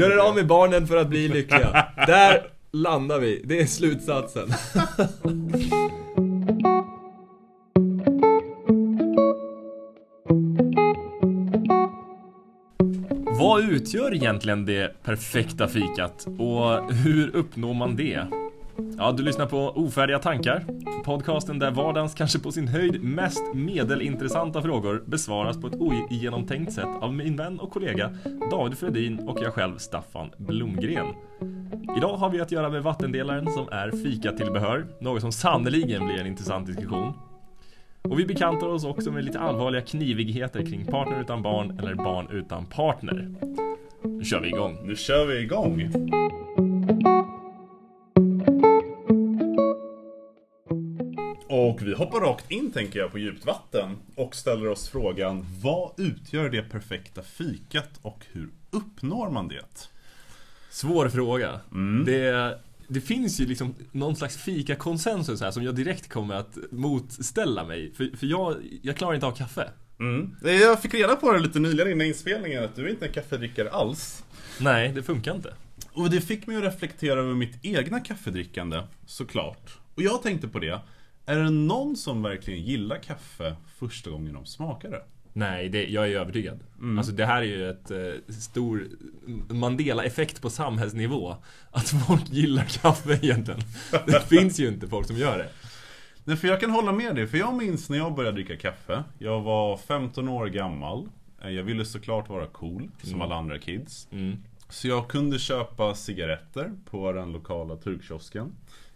Gör er av med barnen för att bli lyckliga. Där landar vi. Det är slutsatsen. Vad utgör egentligen det perfekta fikat och hur uppnår man det? Ja, du lyssnar på Ofärdiga tankar. Podcasten där vardagens kanske på sin höjd mest medelintressanta frågor besvaras på ett ogenomtänkt sätt av min vän och kollega David Fredin och jag själv Staffan Blomgren. Idag har vi att göra med vattendelaren som är fikatillbehör, något som sannoliken blir en intressant diskussion. Och vi bekantar oss också med lite allvarliga knivigheter kring partner utan barn eller barn utan partner. Nu kör vi igång. Nu kör vi igång. Hoppar rakt in tänker jag på djupt vatten och ställer oss frågan Vad utgör det perfekta fikat och hur uppnår man det? Svår fråga. Det, det finns ju liksom någon slags fika-konsensus här som jag direkt kommer att motställa mig. För, för jag, jag klarar inte av kaffe. Mm. Jag fick reda på det lite nyligen innan inspelningen att du är inte en kaffedrickare alls. Nej, det funkar inte. Och det fick mig att reflektera över mitt egna kaffedrickande, såklart. Och jag tänkte på det, är det någon som verkligen gillar kaffe första gången de smakar det? Nej, det, jag är övertygad. Alltså det här är ju ett eh, stor Mandela-effekt på samhällsnivå. Att folk gillar kaffe egentligen. Det finns ju inte folk som gör det. Nej, för jag kan hålla med dig, för jag minns när jag började dricka kaffe. Jag var 15 år gammal. Eh, Jag ville såklart vara cool, som alla andra kids. Mm. Så jag kunde köpa cigaretter på den lokala turkkiosken.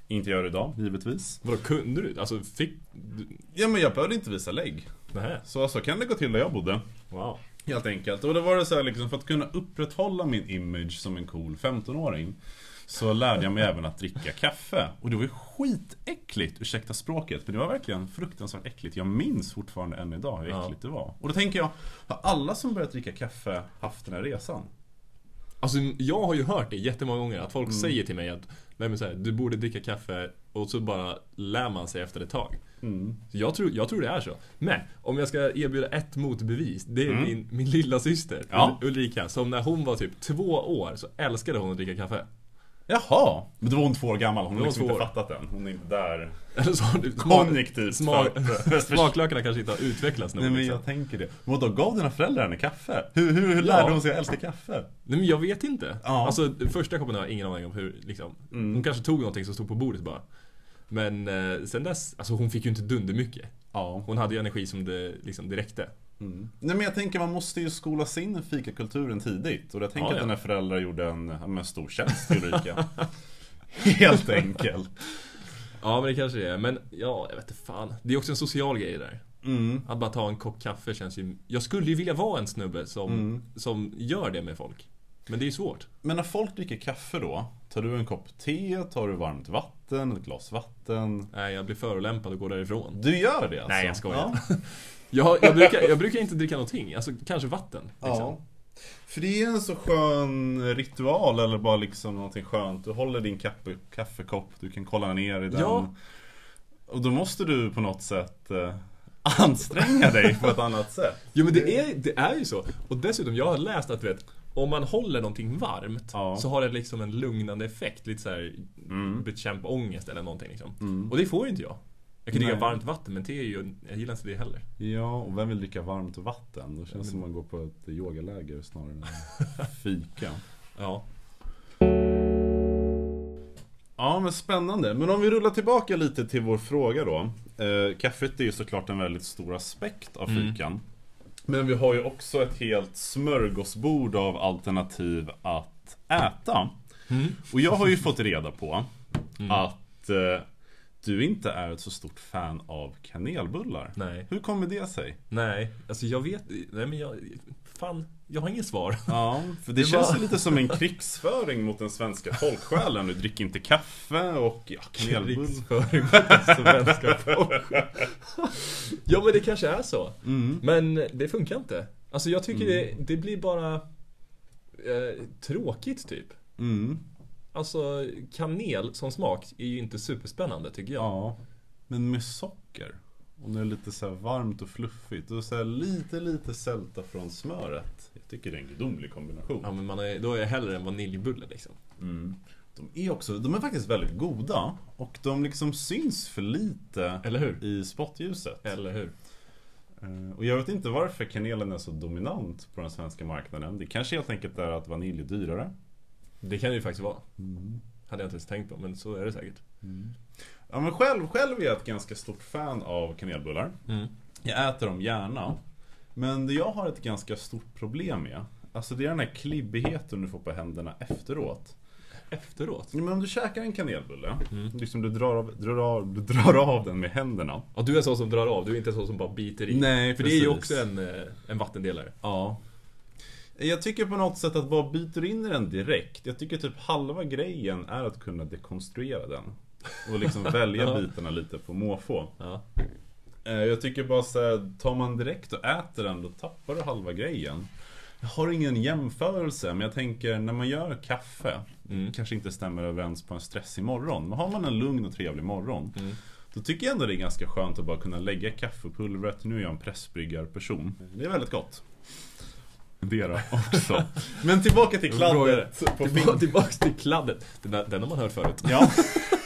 Inte gör det idag, givetvis. Vadå, kunde du? Alltså fick du? Ja, men jag behövde inte visa lägg. Nähä. Så så kan det gå till där jag bodde. Wow. Helt enkelt. Och då var det så här liksom, för att kunna upprätthålla min image som en cool 15-åring. Så lärde jag mig även att dricka kaffe. Och det var ju skitäckligt, ursäkta språket. Men det var verkligen fruktansvärt äckligt. Jag minns fortfarande än idag hur Ja. äckligt det var. Och då tänker jag, har alla som börjat dricka kaffe haft den här resan? Alltså jag har ju hört det jättemånga gånger att folk säger till mig att Nej men så här, du borde dricka kaffe och så bara lär man sig efter ett tag. Så jag, tror, jag tror det är så. Men om jag ska erbjuda ett motbevis. Det är min, min lilla syster Ja. Ulrika. Som när hon var typ två år så älskade hon att dricka kaffe. Jaha! Men då var hon två år gammal, hon har liksom inte fattat än. Hon är inte där. Konjunktivt. smak, smaklökarna kanske inte har utvecklats nog. Nej men liksom. jag tänker det. Men då gav dina föräldrar henne kaffe? Hur, hur, hur lärde Ja. hon sig att älska kaffe? Nej men jag vet inte. Ja. Alltså första koppen har jag ingen aning om hur liksom. Hon kanske tog någonting som stod på bordet bara. Men eh, sen dess, alltså hon fick ju inte dundermycket. Ja. Hon hade ju energi som det, liksom, det räckte. Nej men jag tänker man måste ju skolas in i fikakulturen tidigt. Och jag tänker Ja, att ja. dina föräldrar gjorde en, men, stor tjänst till Ulrika. Helt enkelt. Ja men det kanske det är. Men ja, jag vet inte fan. Det är också en social grej där. Mm. Att bara ta en kopp kaffe känns ju... Jag skulle ju vilja vara en snubbe som, Mm. som gör det med folk. Men det är ju svårt. Men när folk dricker kaffe då, tar du en kopp te, tar du varmt vatten, ett glas vatten? Nej, jag blir förolämpad och går därifrån. Du gör det alltså? Nej, jag skojar. Ja. Jag, jag, brukar, jag brukar inte dricka någonting. Alltså kanske vatten. Liksom. ja. För det är en så skön ritual eller bara liksom någonting skönt. Du håller din kaffe, kaffekopp, du kan kolla ner i den. Ja. Och då måste du på något sätt eh, anstränga dig på ett annat sätt. Jo men det är, det är ju så. Och dessutom, jag har läst att du vet, om man håller någonting varmt Ja. så har det liksom en lugnande effekt. Lite såhär, Mm. bekämpa ångest eller någonting liksom. Och det får ju inte jag. Jag kan dricka varmt vatten men te är ju, jag gillar inte det heller. Ja, och vem vill dricka varmt vatten? Det känns som man går på ett yogaläger snarare än fika. Ja. Ja, men spännande. Men om vi rullar tillbaka lite till vår fråga då. Eh, kaffet är ju såklart en väldigt stor aspekt av fikan. Men vi har ju också ett helt smörgåsbord av alternativ att äta. Och jag har ju fått reda på att eh, du inte är ett så stort fan av kanelbullar. Nej. Hur kommer det sig? Nej, alltså jag vet, nej men jag, fan, jag har inget svar. Ja, för det, Det känns var- lite som en krigsföring mot den svenska folksjälen. Du dricker inte kaffe och ja, kanelbull. Krigsföring mot den svenska folket. Ja men det kanske är så. Mm. Men det funkar inte. Alltså jag tycker det, det blir bara eh, tråkigt typ. Mm. Alltså kanel som smak är ju inte superspännande tycker jag. Ja, men med socker. Och när det är lite så varmt och fluffigt. Och så lite, lite sälta från smöret. Jag tycker det är en gudomlig kombination. Ja men man är, då är jag hellre en vaniljbulle liksom. Mm. De är också, de är faktiskt väldigt goda. Och de liksom syns för lite Eller hur? i spotljuset. Eller hur? Eh, Och jag vet inte varför kanelen är så dominant på den svenska marknaden. Det kanske helt enkelt är att vanilj är dyrare. Det kan det ju faktiskt vara. Hade jag inte ens tänkt på, men så är det säkert. Ja men själv, själv är jag ett ganska stort fan av kanelbullar. Mm. Jag äter dem gärna. Men det jag har ett ganska stort problem med Alltså det är den här klibbigheten du får på händerna efteråt. Efteråt? Ja, Men om du käkar en kanelbulle, Mm. liksom du drar, av, drar, av, du drar av den med händerna. Ja, du är så som drar av, du är inte så som bara biter i. Nej, För det är ju precis. också en, eh, en vattendelare. Ja. Jag tycker på något sätt att bara byter in i den direkt. Jag tycker typ halva grejen är att kunna dekonstruera den. Och liksom välja Ja. bitarna lite på måfå. Ja. Eh, Jag tycker bara så här, tar man direkt och äter den då tappar du halva grejen. Jag har ingen jämförelse men jag tänker när man gör kaffe Mm. Kanske inte stämmer överens på en stressig morgon. Men har man en lugn och trevlig morgon Mm. Då tycker jag ändå det är ganska skönt att bara kunna lägga kaffepulvret. Nu är jag en pressbryggarperson. Det är väldigt gott. Då också. Men tillbaka till kladdet. Tillbaka, tillbaks till kladdet. Den, där, den har man hört förut. Ja.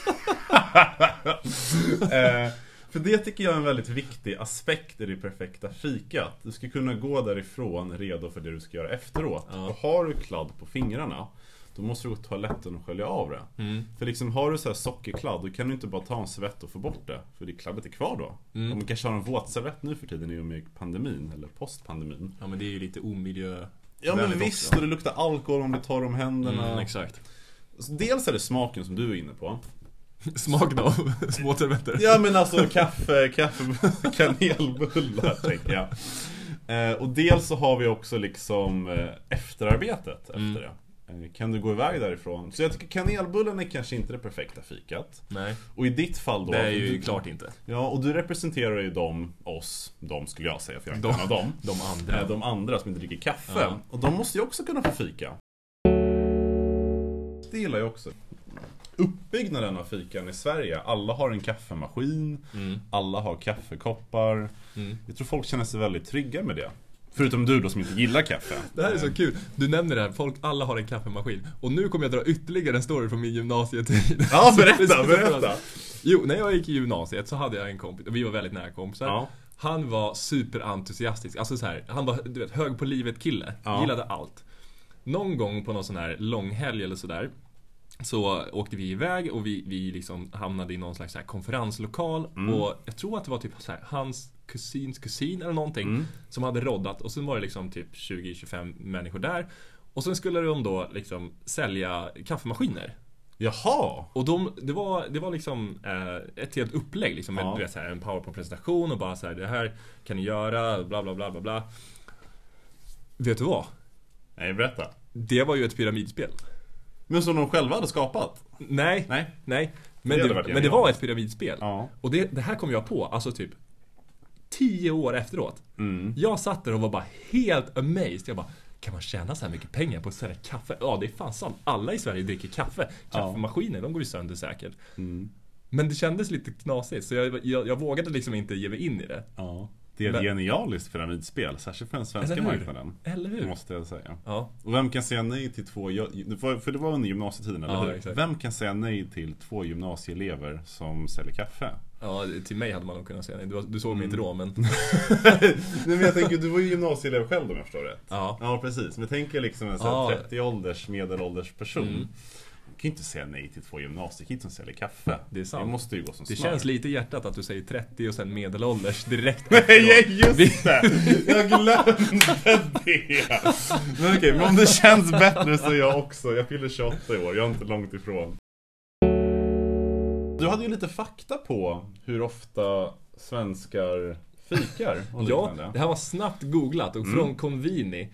eh, för det tycker jag är en väldigt viktig aspekt i det perfekta fikat. Du ska kunna gå därifrån redo för det du ska göra efteråt. Ja. Och har du kladd på fingrarna då måste du gå till toaletten och skölja av det. Mm. För liksom har du så här sockerkladd då kan du inte bara ta en servett och få bort det. För det kladdet är kvar då. Mm. Om man kanske har en våtservett nu för tiden i och med pandemin eller postpandemin. Ja men det är ju lite omiljö... Ja men visst, också. och det luktar alkohol om du tar om händerna. Mm, exakt. Dels är det smaken som du är inne på. Smaken av små servetter. Ja men alltså kaffe, kaffe, kanelbullar tänker jag. Eh, och dels så har vi också liksom eh, efterarbetet efter Mm. det. Eh, kan du gå iväg därifrån? Så jag tycker kanelbullen är kanske inte det perfekta fikat. Nej, Och i ditt fall då det är ju du, klart inte. Ja, och du representerar ju dem, oss, de skulle jag säga för jag är inte De. en av dem. De andra. Eh, De andra som inte dricker kaffe. Ja. Och de måste ju också kunna få fika. Det gillar jag också. Uppbyggnaden av fikan i Sverige. Alla har en kaffemaskin. Mm. Alla har kaffekoppar. Mm. Jag tror folk känner sig väldigt trygga med det. Förutom du då som inte gillar kaffe. Det här är så kul. Du nämner det här, folk, alla har en kaffemaskin. Och nu kommer jag dra ytterligare en story från min gymnasietid. Ja, berätta, berätta. Jo, när jag gick i gymnasiet så hade jag en kompis, och vi var väldigt nära kompisar. Ja. Han var superentusiastisk, alltså så här, han var du vet, hög på livet kille. Ja. Gillade allt. Någon gång på någon sån här långhelg eller sådär så åkte vi iväg och vi, vi liksom hamnade i någon slags konferenslokal Mm. och jag tror att det var typ här, hans kusins kusin eller någonting Mm. som hade roddat och sen var det liksom typ 20-25 människor där. Och sen skulle de då liksom sälja kaffemaskiner. Jaha! Och de, det, var, det var liksom eh, ett helt upplägg liksom med Ja. du vet, så här, en powerpoint-presentation och bara så här, det här kan ni göra, bla bla bla bla bla. Vet du vad? Nej, berätta. Det var ju ett pyramidspel. Men som de själva hade skapat? Nej, Nej. nej. Men Det det, men det var ett pyramidspel. Ja. Och det, det här kom jag på, alltså typ 10 år efteråt. Mm. Jag satt där och var bara helt amazed. Jag bara, kan man tjäna så här mycket pengar på att sälja kaffe? Ja, det är fan sant. Alla i Sverige dricker kaffe. Kaffemaskiner, de går ju sönder säkert. Mm. Men det kändes lite knasigt, så jag, jag, jag vågade liksom inte ge mig in i det. Ja. Det är ett Men- genialiskt pyramidspel, särskilt för den svenska Eller marknaden. Eller hur? Måste jag säga. Ja. Och vem kan säga nej till två, för det var under gymnasietiden, eller Ja, hur? exakt. Vem kan säga nej till två gymnasieelever som säljer kaffe? ja, till mig hade man nog kunnat säga nej. Du, du såg mig inte då, men... Nej men jag tänker, du var ju gymnasieelev själv om jag förstår rätt. Ja. Ja precis, men jag tänker liksom en Ja. här 30-ålders medelålders person. Mm. Kan ju inte säga nej till två gymnasiekids som säljer kaffe. Det är sant. Det måste ju gå som Det smör. känns lite i hjärtat att du säger 30 och sen medelålders direkt Nej just det! Jag glömde det! Men okej, men om det känns bättre så är jag också. Jag fyller 28 i år, jag är inte långt ifrån. Du hade ju lite fakta på hur ofta svenskar fikar och Ja, liknande. det här var snabbt googlat och från Convini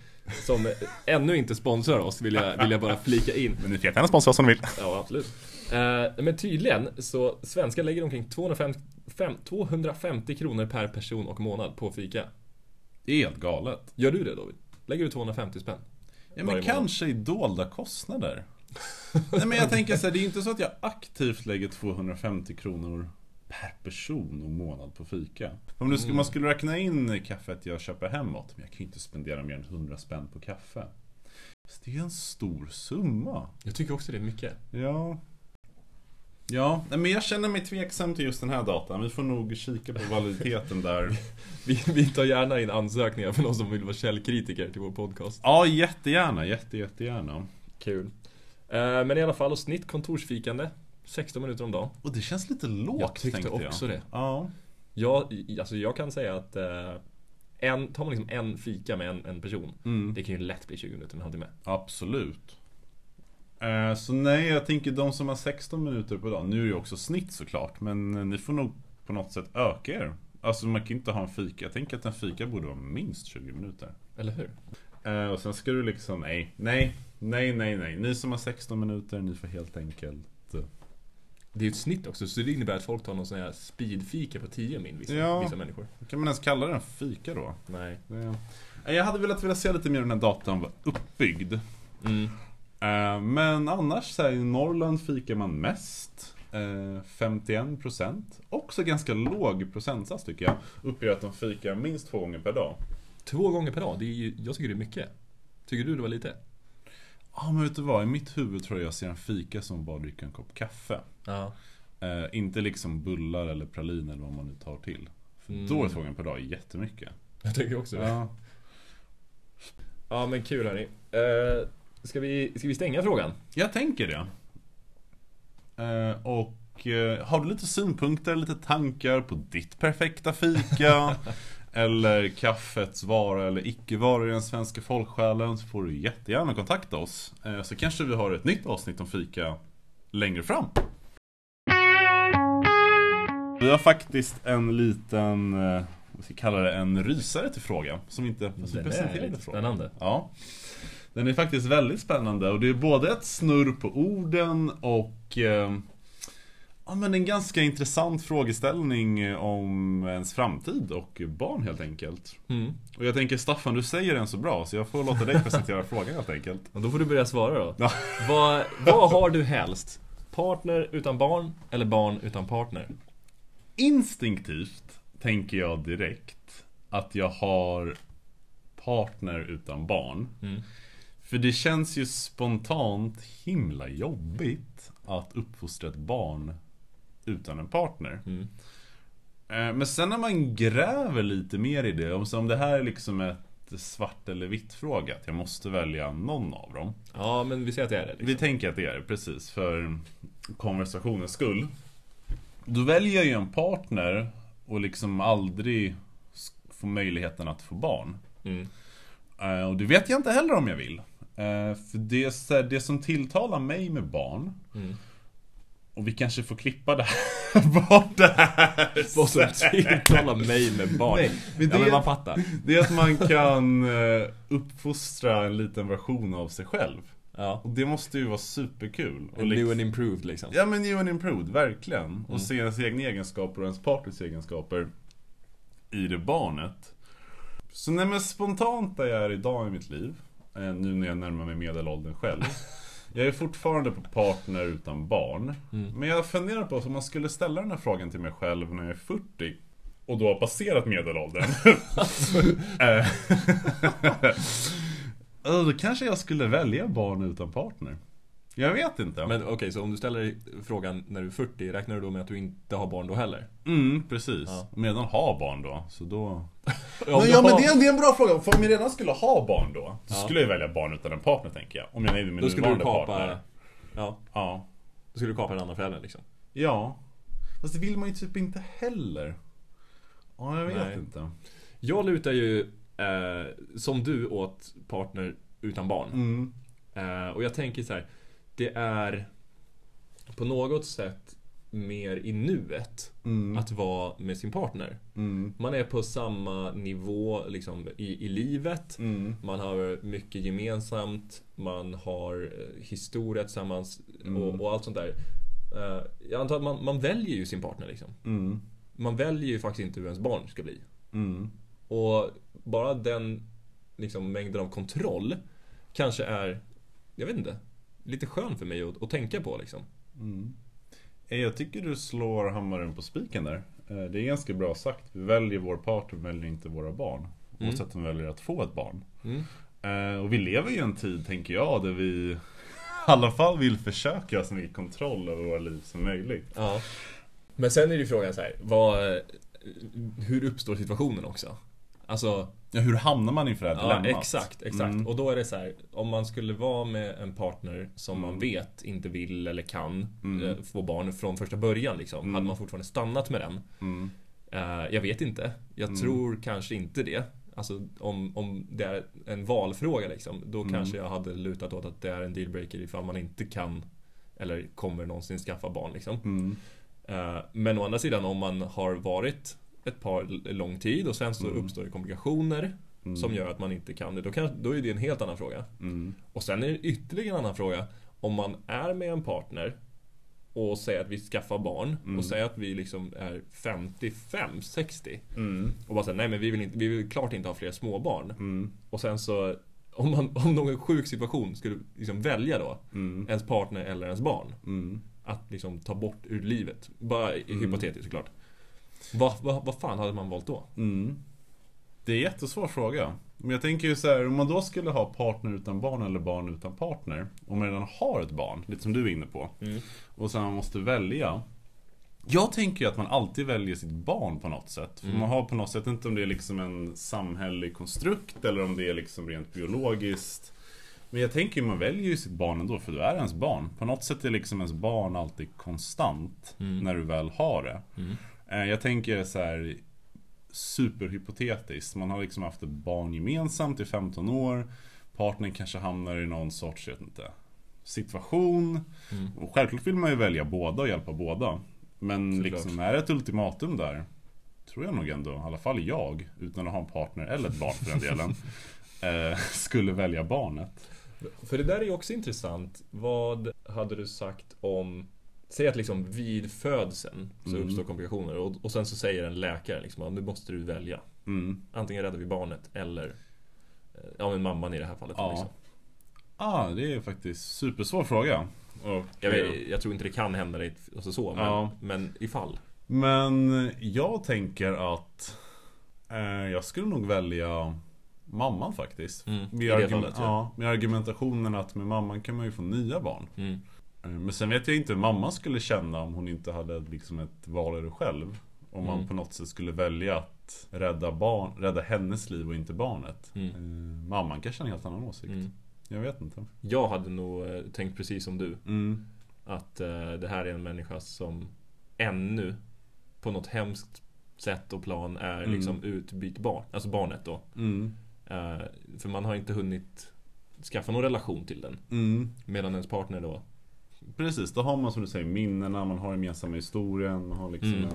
som ännu inte sponsrar oss vill jag, vill jag bara flika in. Men ni får gärna sponsra oss om ni vill. Ja, absolut. Eh, men tydligen så svenskar lägger omkring 250, fem- 250 kronor per person och månad på fika. Helt galet. Gör du det David? Lägger du 250 spänn? Ja men kanske i dolda kostnader. Nej men jag tänker så här, det är inte så att jag aktivt lägger 250 kronor per person och månad på fika. Om du skulle, man skulle räkna in kaffet jag köper hemåt, men jag kan ju inte spendera mer än 100 spänn på kaffe. Så det är en stor summa. Jag tycker också det är mycket. Ja. Ja, men jag känner mig tveksam till just den här datan. Vi får nog kika på validiteten där. Vi, vi tar gärna in ansökningar för någon som vill vara källkritiker till vår podcast. Ja, jättegärna. Jätte, jättegärna. Kul. Eh, Men i alla fall, och snitt kontorsfikande. 16 minuter om dagen. Och det känns lite lågt Jag tyckte också jag. det. Ja. Jag, alltså jag kan säga att eh, en, tar man liksom en fika med en, en person, Mm. det kan ju lätt bli 20 minuter, en halvtimme. Absolut. Eh, Så nej, jag tänker de som har 16 minuter per dag. Nu är ju också snitt såklart, men eh, ni får nog på något sätt öka er. Alltså man kan inte ha en fika. Jag tänker att en fika borde vara minst 20 minuter. Eller hur? Eh, Och sen ska du liksom, nej, nej, nej, nej, nej. Ni som har 16 minuter, ni får helt enkelt Det är ju ett snitt också, så det innebär att folk tar någon sån här speedfika på 10 min, vissa, Ja. vissa människor. Kan man ens kalla det en fika då? Nej. Det- Eh, Jag hade velat vilja se lite mer hur den här datan var uppbyggd. Mm. Eh, Men annars så här, i Norrland fikar man mest. Eh, 51% Också ganska låg procentsats tycker jag. Uppger att de fikar minst två gånger per dag. Två gånger per dag, det är ju, jag tycker det är mycket. Tycker du det var lite? Ja men vet du vad, i mitt huvud tror jag jag ser en fika som bara dricka en kopp kaffe. Ja. Eh, inte liksom bullar eller pralin eller vad man nu tar till. För Mm. då är gånger per dag jättemycket. Jag tycker också det. Ja. Ja men kul hörni. Uh, ska, vi, ska vi stänga frågan? Jag tänker det. Eh, och eh, har du lite synpunkter, lite tankar på ditt perfekta fika? eller kaffets vara eller icke-vara i den svenska folksjälen så får du jättegärna kontakta oss. Eh, så kanske vi har ett nytt avsnitt om fika längre fram. Vi har faktiskt en liten, eh, vad ska vi kalla det, en rysare till frågan. Som inte som Den är lite frågan. spännande. Ja. Den är faktiskt väldigt spännande och det är både ett snurr på orden och eh, Ja men en ganska intressant frågeställning om ens framtid och barn helt enkelt. Mm. Och jag tänker Staffan, du säger den så bra så jag får låta dig presentera frågan helt enkelt. Och då får du börja svara då. Ja. vad, vad har du helst? Partner utan barn eller barn utan partner? Instinktivt tänker jag direkt att jag har partner utan barn. Mm. För det känns ju spontant himla jobbigt att uppfostra ett barn utan en partner. Mm. Eh, Men sen när man gräver lite mer i det, om- så om det här är liksom ett svart eller vitt fråga, att jag måste välja någon av dem. Ja men vi säger att det är det. Liksom. Vi tänker att det är det, precis, för konversationens skull. Då väljer jag ju en partner och liksom aldrig s- få möjligheten att få barn. Mm. Eh, Och det vet jag inte heller om jag vill. Eh, För det, det som tilltalar mig med barn Mm. Och vi kanske får klippa det här bort det här Vad som tilltalar mig med barn. Nej, men ja det- men man fattar. Det är att man kan eh, uppfostra en liten version av sig själv Ja. Och det måste ju vara superkul och And liksom- new and improved liksom. Ja men new and improved, verkligen. Och Mm. se ens egna egenskaper och ens partners egenskaper i det barnet. Så nej men spontant där jag är idag i mitt liv, eh, nu när jag närmar mig medelåldern själv. Jag är fortfarande på partner utan barn. Mm. Men jag funderar på om man skulle ställa den här frågan till mig själv när jag är 40 och då har passerat medelåldern. Eh, då kanske jag skulle välja barn utan partner. Jag vet inte. Men okej, så om du ställer frågan när du är 40, räknar du då med att du inte har barn då heller? Mm, precis. Ja. Om jag redan har barn då, så då... om men, ja, men det, är, det är en bra fråga. För om jag redan skulle ha barn då, så Ja. skulle jag välja barn utan en partner tänker jag. Om jag är nöjd med min Då skulle du nuvarande kapa... partner. Ja, Ja. då skulle du kapa den andra föräldern liksom. Ja. Fast det vill man ju typ inte heller. Ja, jag vet Nej. inte. Jag lutar ju, eh, som du, åt partner utan barn. Mm. Eh, och jag tänker så här. Det är på något sätt mer i nuet Mm. att vara med sin partner. Mm. Man är på samma nivå liksom, i, i livet. Mm. Man har mycket gemensamt, man har eh, historia tillsammans Mm. och, och allt sånt där. Eh, jag antar att man, man väljer ju sin partner liksom. Mm. Man väljer ju faktiskt inte hur ens barn ska bli. Mm. Och bara den liksom, mängden av kontroll kanske är, jag vet inte, lite skön för mig att, att tänka på liksom. Mm. Eh, Jag tycker du slår hammaren på spiken där. Eh, Det är ganska bra sagt. Vi väljer vår partner, väljer inte våra barn. Oavsett om vi väljer att få ett barn. Mm. Eh, Och vi lever i en tid, tänker jag, där vi i alla fall vill försöka ha så mycket kontroll över våra liv som möjligt. Ja. Men sen är det ju frågan så här, vad, hur uppstår situationen också? Alltså, Ja, hur hamnar man inför det här ja, dilemmat? exakt, exakt. Mm. Och då är det så här, om man skulle vara med en partner som man Mm. vet inte vill eller kan Mm. eh, få barn från första början liksom. Mm. Hade man fortfarande stannat med den? Eh, jag vet inte. Jag Mm. tror kanske inte det. Alltså om, om det är en valfråga liksom, då kanske jag hade lutat åt att det är en dealbreaker ifall man inte kan eller kommer någonsin skaffa barn liksom. Eh, Men å andra sidan om man har varit ett par lång tid och sen så Mm. uppstår det komplikationer Mm. som gör att man inte kan det. Då, kan, då är det en helt annan fråga. Mm. Och sen är det ytterligare en annan fråga. Om man är med en partner och säger att vi skaffar barn Mm. och säger att vi liksom är 55, 60 Mm. och bara säger nej men vi vill, inte, vi vill klart inte ha fler småbarn. Mm. Och sen så om, man, om någon sjuk situation skulle liksom välja då Mm. ens partner eller ens barn Mm. att liksom ta bort ur livet. Bara Mm. hypotetiskt såklart. Vad, vad, vad fan hade man valt då? Mm. Det är en jättesvår fråga. Men jag tänker ju så här, om man då skulle ha partner utan barn eller barn utan partner. Om man redan har ett barn, lite som du är inne på. Mm. Och sen man måste välja. Jag tänker ju att man alltid väljer sitt barn på något sätt. För Mm. man har på något sätt, inte om det är liksom en samhällelig konstrukt eller om det är liksom rent biologiskt. Men jag tänker ju man väljer ju sitt barn ändå för du är ens barn. På något sätt är liksom ens barn alltid konstant Mm. när du väl har det. Mm. Eh, Jag tänker så här superhypotetiskt. Man har liksom haft ett barn gemensamt i 15 år. Partnern kanske hamnar i någon sorts, jag vet inte, situation. Mm. Och självklart vill man ju välja båda och hjälpa båda. Men Såklart. liksom, är det ett ultimatum där? Tror jag nog ändå, i alla fall jag, utan att ha en partner eller ett barn för den delen. eh, skulle välja barnet. För det där är ju också intressant. Vad hade du sagt om Säg att liksom vid födseln så Mm. uppstår komplikationer och, och sen så säger en läkare liksom att nu måste du välja. Mm. Antingen räddar vi barnet eller eh, Ja men mamman i det här fallet. Ja. Liksom. Ah, det är faktiskt supersvår fråga. Och, Jag, vet, jag tror inte det kan hända dig alltså så, men, Ja. men ifall. Men jag tänker att eh, jag skulle nog välja mamman faktiskt. Mm, Med, argument- fallet, ja. ja, med argumentationen att med mamman kan man ju få nya barn. Mm. Eh, Men sen vet jag inte hur mamma skulle känna om hon inte hade liksom ett val i det själv. Om man Mm. på något sätt skulle välja att rädda, barn, rädda hennes liv och inte barnet. Mm. Eh, Mamman kanske har en helt annan åsikt. Mm. Jag vet inte. Jag hade nog eh, tänkt precis som du. Mm. Att det här är en människa som ännu på något hemskt sätt och plan är Mm. liksom utbytbar. Alltså barnet då. Mm. För man har inte hunnit skaffa någon relation till den. Medan ens partner då Precis, då har man som du säger minnena, man har gemensamma historien, man har liksom Mm.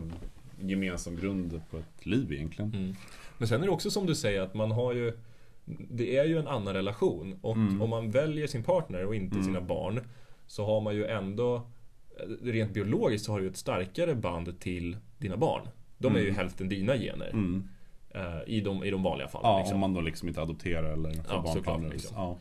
en gemensam grund på ett liv egentligen. Mm. Men sen är det också som du säger att man har ju Det är ju en annan relation och Mm. om man väljer sin partner och inte Mm. sina barn Så har man ju ändå Rent biologiskt så har du ett starkare band till dina barn De är ju Mm. hälften dina gener Mm. eh, i, de, I de vanliga fallen Ja, liksom. om man då liksom inte adopterar eller får Ja, barn såklart, liksom. Ja.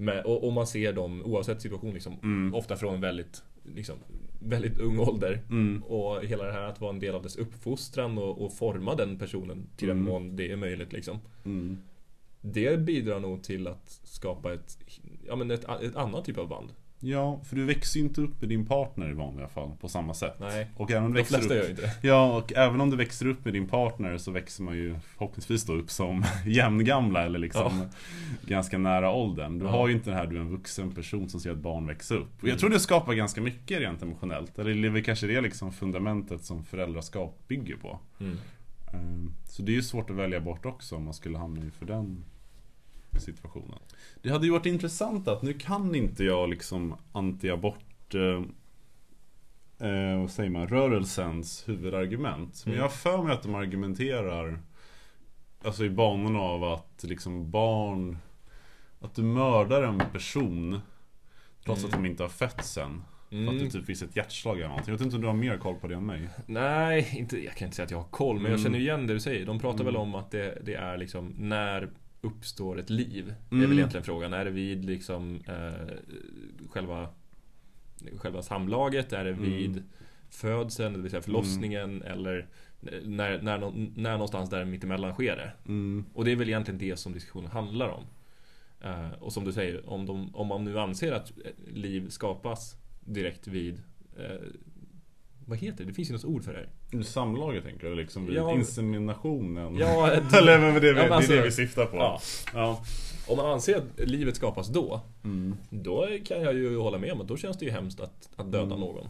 Men, och, och man ser dem oavsett situation liksom, Mm. Ofta från väldigt liksom, Väldigt ung ålder Mm. Och hela det här att vara en del av dess uppfostran och, och forma den personen till den Mm. mån det är möjligt liksom Mm. Det bidrar nog till att skapa ett, ja, men ett, ett annat typ av band. Ja, för du växer ju inte upp med din partner i vanliga fall på samma sätt. Nej, Och även om du de växer flesta upp, gör inte det. Ja, och även om du växer upp med din partner så växer man ju förhoppningsvis då upp som jämngamla eller liksom ganska nära åldern. Du Ja. har ju inte den här, du är en vuxen person som ser ett barn växa upp. Och jag Mm. tror det skapar ganska mycket rent emotionellt. Eller det är väl kanske det liksom fundamentet som föräldraskap bygger på. Mm. Ehm, Så det är ju svårt att välja bort också om man skulle hamna inför den situationen. Det hade ju varit intressant att nu kan inte jag liksom anti-abort eh, eh, vad säger man, rörelsens huvudargument. Men Mm. jag har för mig att de argumenterar Alltså i banorna av att liksom barn Att du mördar en person Trots Mm. att de inte har fötts än. För att det Mm. typ finns ett hjärtslag eller någonting. Jag vet inte om du har mer koll på det än mig. Nej, inte, jag kan inte säga att jag har koll, men jag Mm. känner igen det du säger. De pratar Mm. väl om att det, det är liksom när uppstår ett liv? Det är Mm. väl egentligen frågan. Är det vid liksom eh, själva, själva samlaget? Är det Mm. vid födseln, det vill säga förlossningen eller när, när, när någonstans där mittemellan sker det. Mm. Och det är väl egentligen det som diskussionen handlar om. Eh, och som du säger, om, de, om man nu anser att liv skapas direkt vid eh, vad heter det? Det finns ju något ord för det här. Samlaget tänker du? Liksom vid Ja. inseminationen? Ja, Eller men det, Ja, det, men alltså- det är det vi syftar på. Ja. Ja. Om man anser att livet skapas då, Mm. då kan jag ju hålla med om att då känns det ju hemskt att, att döda Mm. någon.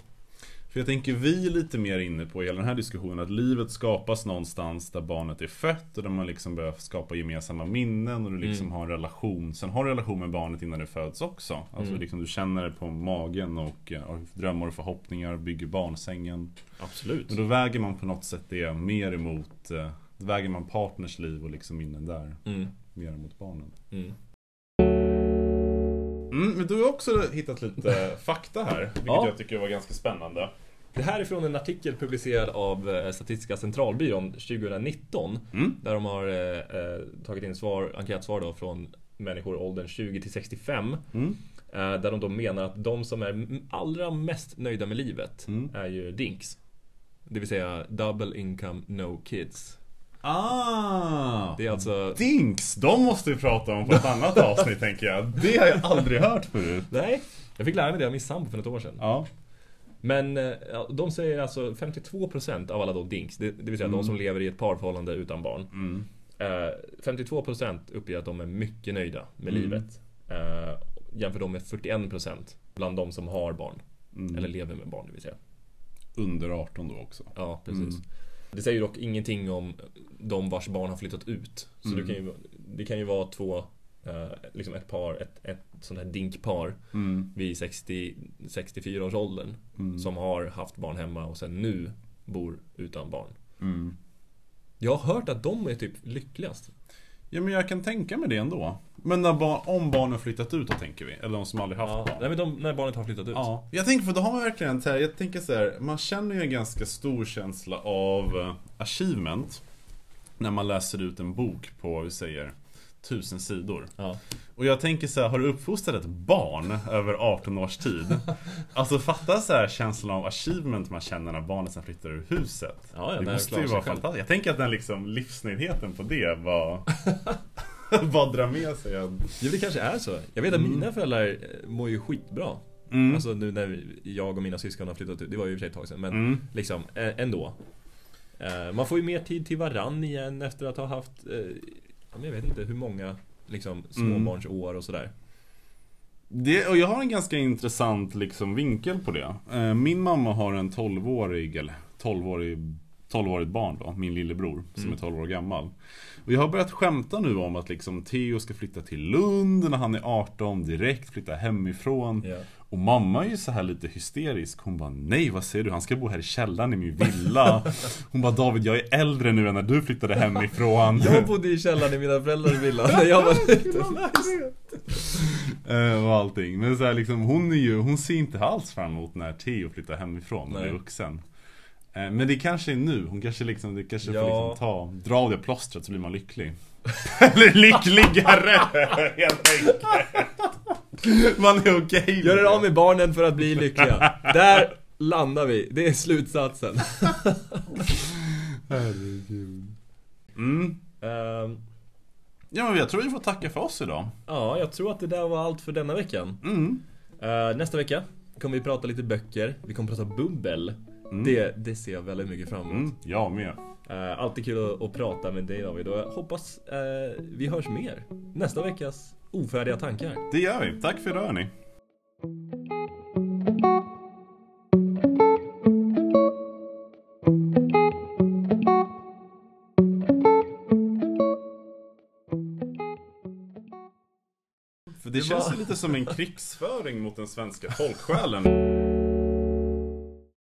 För jag tänker vi är lite mer inne på i hela den här diskussionen att livet skapas någonstans där barnet är fött och där man liksom börjar skapa gemensamma minnen och du liksom Mm. har en relation. Sen har du en relation med barnet innan det föds också. Alltså Mm. liksom du känner det på magen och eh, har drömmar och förhoppningar, bygger barnsängen. Absolut. Men då väger man på något sätt det mer emot eh, Då väger man partners liv och liksom minnen där Mm. mer emot barnen. Mm. Men du har också hittat lite fakta här, vilket Ja. jag tycker var ganska spännande. Det här är från en artikel publicerad av eh, Statistiska centralbyrån 2019. Mm. Där de har eh, eh, tagit in svar, enkätsvar då från människor i åldern 20 till 65. Mm. Eh, där de då menar att de som är allra mest nöjda med livet Mm. är ju DINKs. Det vill säga Double Income No Kids. Ah! Det är alltså... Dinks! De måste vi prata om på ett annat avsnitt tänker jag. Det har jag aldrig hört förut. Nej, jag fick lära mig det av min sambo för något år sedan. Ja. Men eh, de säger alltså 52% av alla då DINKs, det, det vill säga de som lever i ett parförhållande utan barn. Mm. Eh, 52% uppger att de är mycket nöjda med Mm. livet. Eh, jämför de med 41% bland de som har barn. Mm. Eller lever med barn, det vill säga. Under 18 då också. Ja, precis. Mm. Det säger dock ingenting om de vars barn har flyttat ut. Så Mm. det, kan ju, det kan ju vara två, eh, liksom ett par, ett, ett sånt här dinkpar Mm. vid 60, 64 års åldern Mm. som har haft barn hemma och sen nu bor utan barn. Mm. Jag har hört att de är typ lyckligast. Ja men jag kan tänka mig det ändå. Men när barn, om barnen flyttat ut då tänker vi? Eller de som aldrig haft Ja, barn? nej, men de, när barnet har flyttat ut. Ja, jag tänker för då har man verkligen så här, jag tänker så här, man känner ju en ganska stor känsla av eh, achievement när man läser ut en bok på, vi säger, tusen sidor. Ja. Och jag tänker så här, har du uppfostrat ett barn över 18 års tid? Alltså fatta så här känslan av achievement man känner när barnet sen flyttar ur huset. Ja, ja, det måste ju vara fantastiskt. Jag tänker att den liksom livsnöjdheten på det var Bara dra med sig en... Ja, det kanske är så. Jag vet att Mm. mina föräldrar eh, mår ju skitbra. Mm. Alltså nu när jag och mina syskon har flyttat ut. Det var ju i och för sig ett tag sedan. Men Mm. liksom ä- ändå. Eh, Man får ju mer tid till varann igen efter att ha haft, eh, jag vet inte hur många liksom, småbarnsår och sådär. Det, och jag har en ganska intressant liksom, vinkel på det. Eh, Min mamma har en 12-årig, eller 12-årig 12-årigt barn då, min lillebror, som Mm. är 12 år gammal. Och jag har börjat skämta nu om att liksom Theo ska flytta till Lund när han är 18, direkt flytta hemifrån. Ja. Och mamma är ju så här lite hysterisk. Hon bara nej vad säger du? Han ska bo här i källaren i min villa. Hon bara David jag är äldre nu än när du flyttade hemifrån. Jag bodde i källaren i mina föräldrars villa när jag var liten. Eh, och allting. Men så här, liksom, hon, är ju, hon ser inte alls fram emot när Theo flyttar hemifrån Nej. är vuxen. Eh, men det kanske är nu. Hon kanske liksom, det kanske Ja. får liksom ta, dra av det plåstret så blir man lycklig. Eller lyckligare helt enkelt. Man är okej Gör med er av med barnen för att bli lyckliga. Där landar vi. Det är slutsatsen. Herregud. Mm. Ehm, Ja men jag tror vi får tacka för oss idag. ja, jag tror att det där var allt för denna veckan. Mm. Eh, nästa vecka kommer vi prata lite böcker. Vi kommer prata bubbel. Mm. Det, det ser jag väldigt mycket fram emot. Mm. Jag med. Eh, alltid kul att, att prata med dig David och jag hoppas eh, vi hörs mer. Nästa veckas ofärdiga tankar. Det gör vi. Tack för idag hörni. Det, känns lite som en krigsföring mot den svenska folksjälen.